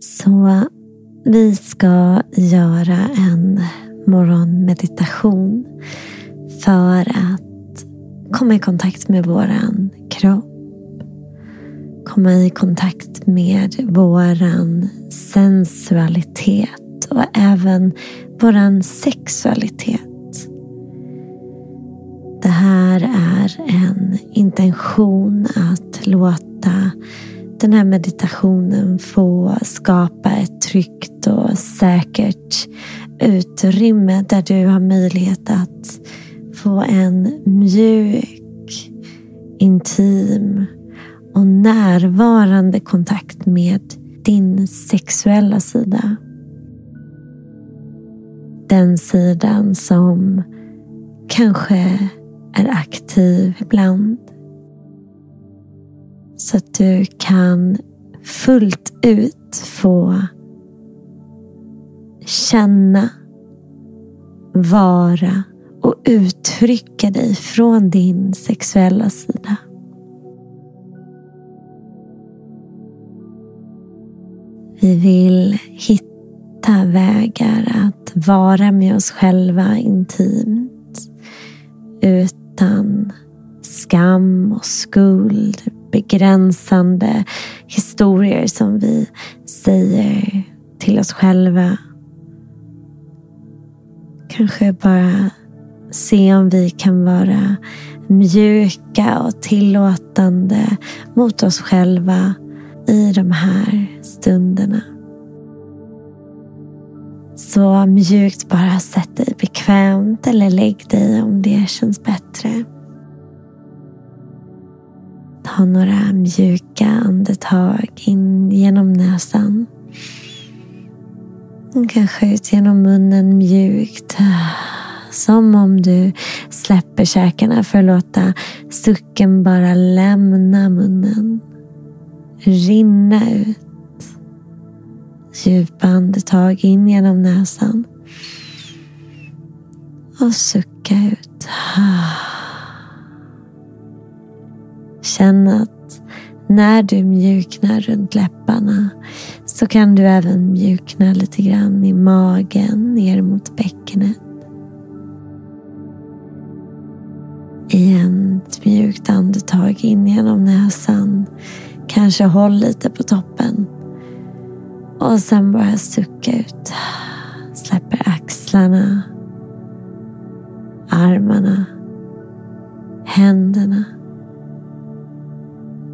Så vi ska göra en morgonmeditation för att komma i kontakt med våran kropp. Komma i kontakt med våran sensualitet och även våran sexualitet. Det här är en intention att låta den här meditationen få skapa ett tryggt och säkert utrymme där du har möjlighet att få en mjuk, intim och närvarande kontakt med din sexuella sida. Den sidan som kanske är aktiv ibland. Så att du kan fullt ut få känna, vara och uttrycka dig från din sexuella sida. Vi vill hitta vägar att vara med oss själva intimt utan skam och skuld, begränsande historier som vi säger till oss själva. Kanske bara se om vi kan vara mjuka och tillåtande mot oss själva i de här stunderna. Så mjukt bara sätt dig bekvämt eller lägg dig om det känns bättre. Ta några mjuka andetag in genom näsan. Kanske ut genom munnen mjukt. Som om du släpper käkarna för att låta sucken bara lämna munnen. Rinna ut. Djupa andetag in genom näsan. Och sucka ut. Känn att när du mjuknar runt läpparna så kan du även mjukna lite grann i magen ner mot bäckenet. Igen ett mjukt andetag in genom näsan. Kanske håll lite på toppen. Och sen bara sucka ut. Släpper axlarna. Armarna. Händerna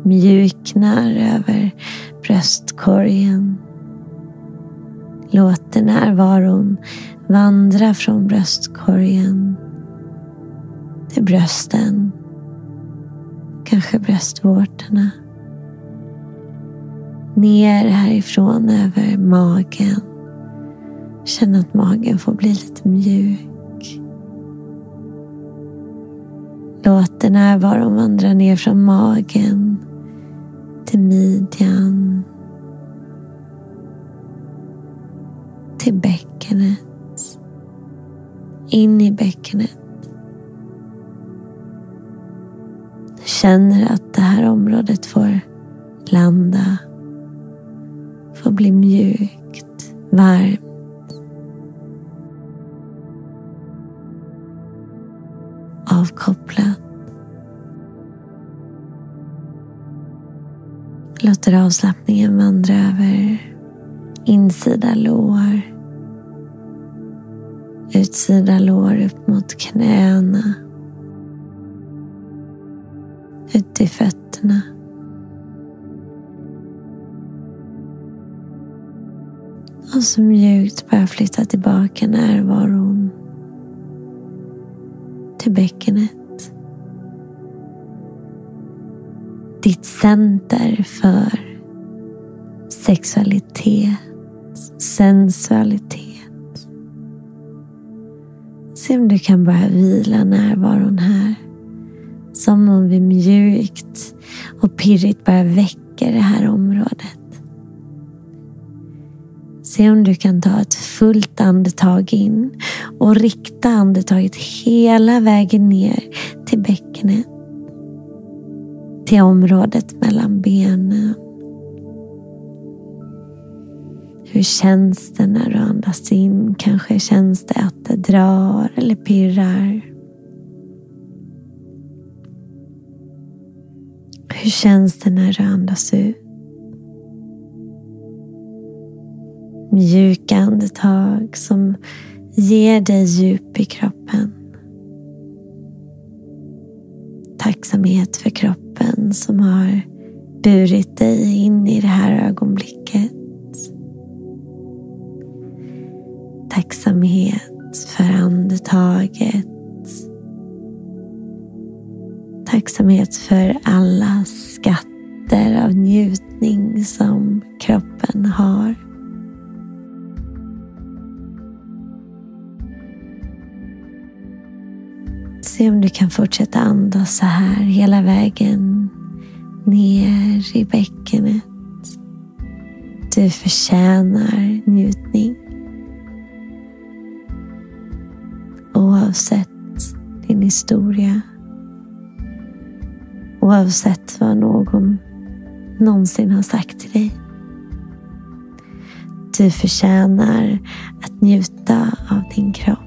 mjuknar över bröstkorgen. Låter närvaron vandra från bröstkorgen till brösten. Kanske bröstvårtorna. Ner härifrån över magen. Känn att magen får bli lite mjuk. Låt närvaron vandra ner från magen till midjan. Till bäckenet. In i bäckenet. Känner att det här området får landa. Får bli mjukt, varmt. Låter avslappningen vandra över insida lår. Utsida lår upp mot knäna. Ut till fötterna. Och så mjukt bara flytta tillbaka närvaron till bäckenet. Center för sexualitet, sensualitet. Se om du kan bara vila närvaron här. Som om vi mjukt och pirrigt bara väcker det här området. Se om du kan ta ett fullt andetag in och rikta andetaget hela vägen ner till bäckenet till området mellan benen. Hur känns det när du andas in? Kanske känns det att det drar eller pirrar. Hur känns det när du andas ut? Mjuka andetag som ger dig djup i kroppen. Tacksamhet för kroppen som har burit dig in i det här ögonblicket. Tacksamhet för andetaget. Tacksamhet för alla skatter av njutning som kroppen har. Se om du kan fortsätta andas så här hela vägen ner i bäckenet. Du förtjänar njutning. Oavsett din historia. Oavsett vad någon någonsin har sagt till dig. Du förtjänar att njuta av din kropp.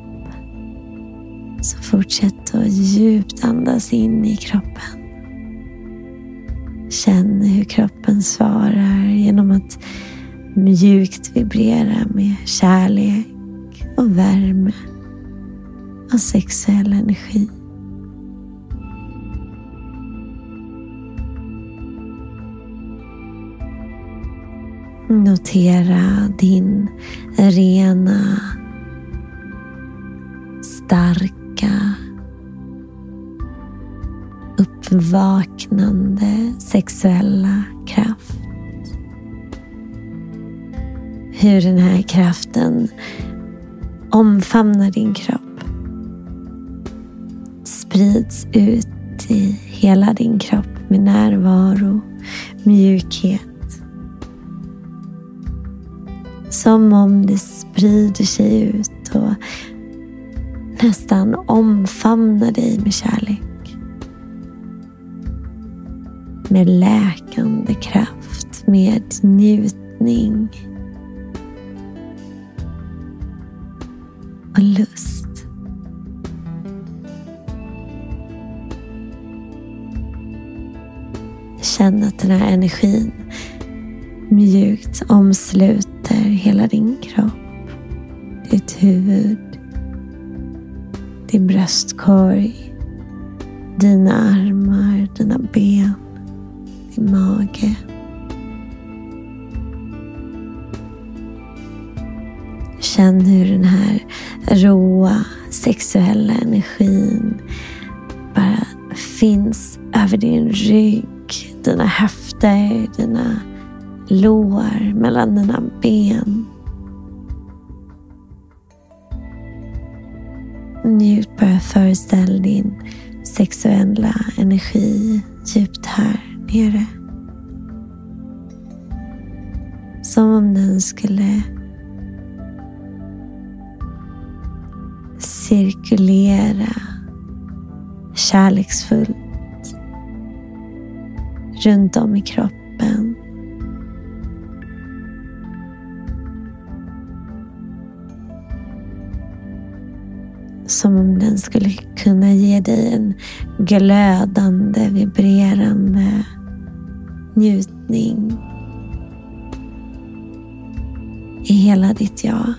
Så fortsätt att djupt andas in i kroppen. Känn hur kroppen svarar genom att mjukt vibrera med kärlek och värme och sexuell energi. Notera din rena, starka, uppvaknande sexuella kraft. Hur den här kraften omfamnar din kropp. Sprids ut i hela din kropp med närvaro, mjukhet. Som om det sprider sig ut och nästan omfamnar dig med kärlek. Med läkande kraft, med njutning. Och lust. Känn att den här energin mjukt omsluter hela din kropp, ditt huvud, din bröstkorg, dina armar, dina ben din mage. Känn hur den här råa sexuella energin bara finns över din rygg, dina höfter, dina lår, mellan dina ben. Njut bara, föreställ din sexuella energi djupt här nere. Som om den skulle cirkulera kärleksfullt runt om i kroppen. Som om den skulle kunna ge dig en glödande, vibrerande njutning i hela ditt jag.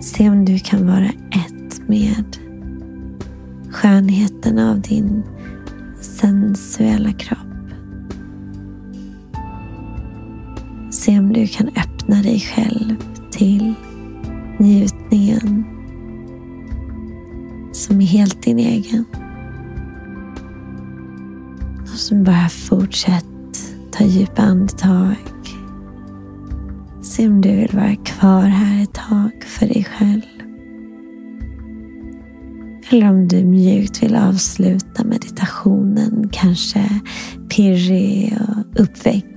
Se om du kan vara ett med skönheten av din sensuella kropp. Se om du kan öppna dig själv till njutningen som är helt din egen. Och så bara fortsätt ta djupa andetag. Se om du vill vara kvar här ett tag för dig själv. Eller om du mjukt vill avsluta meditationen, kanske pirrig och uppväckt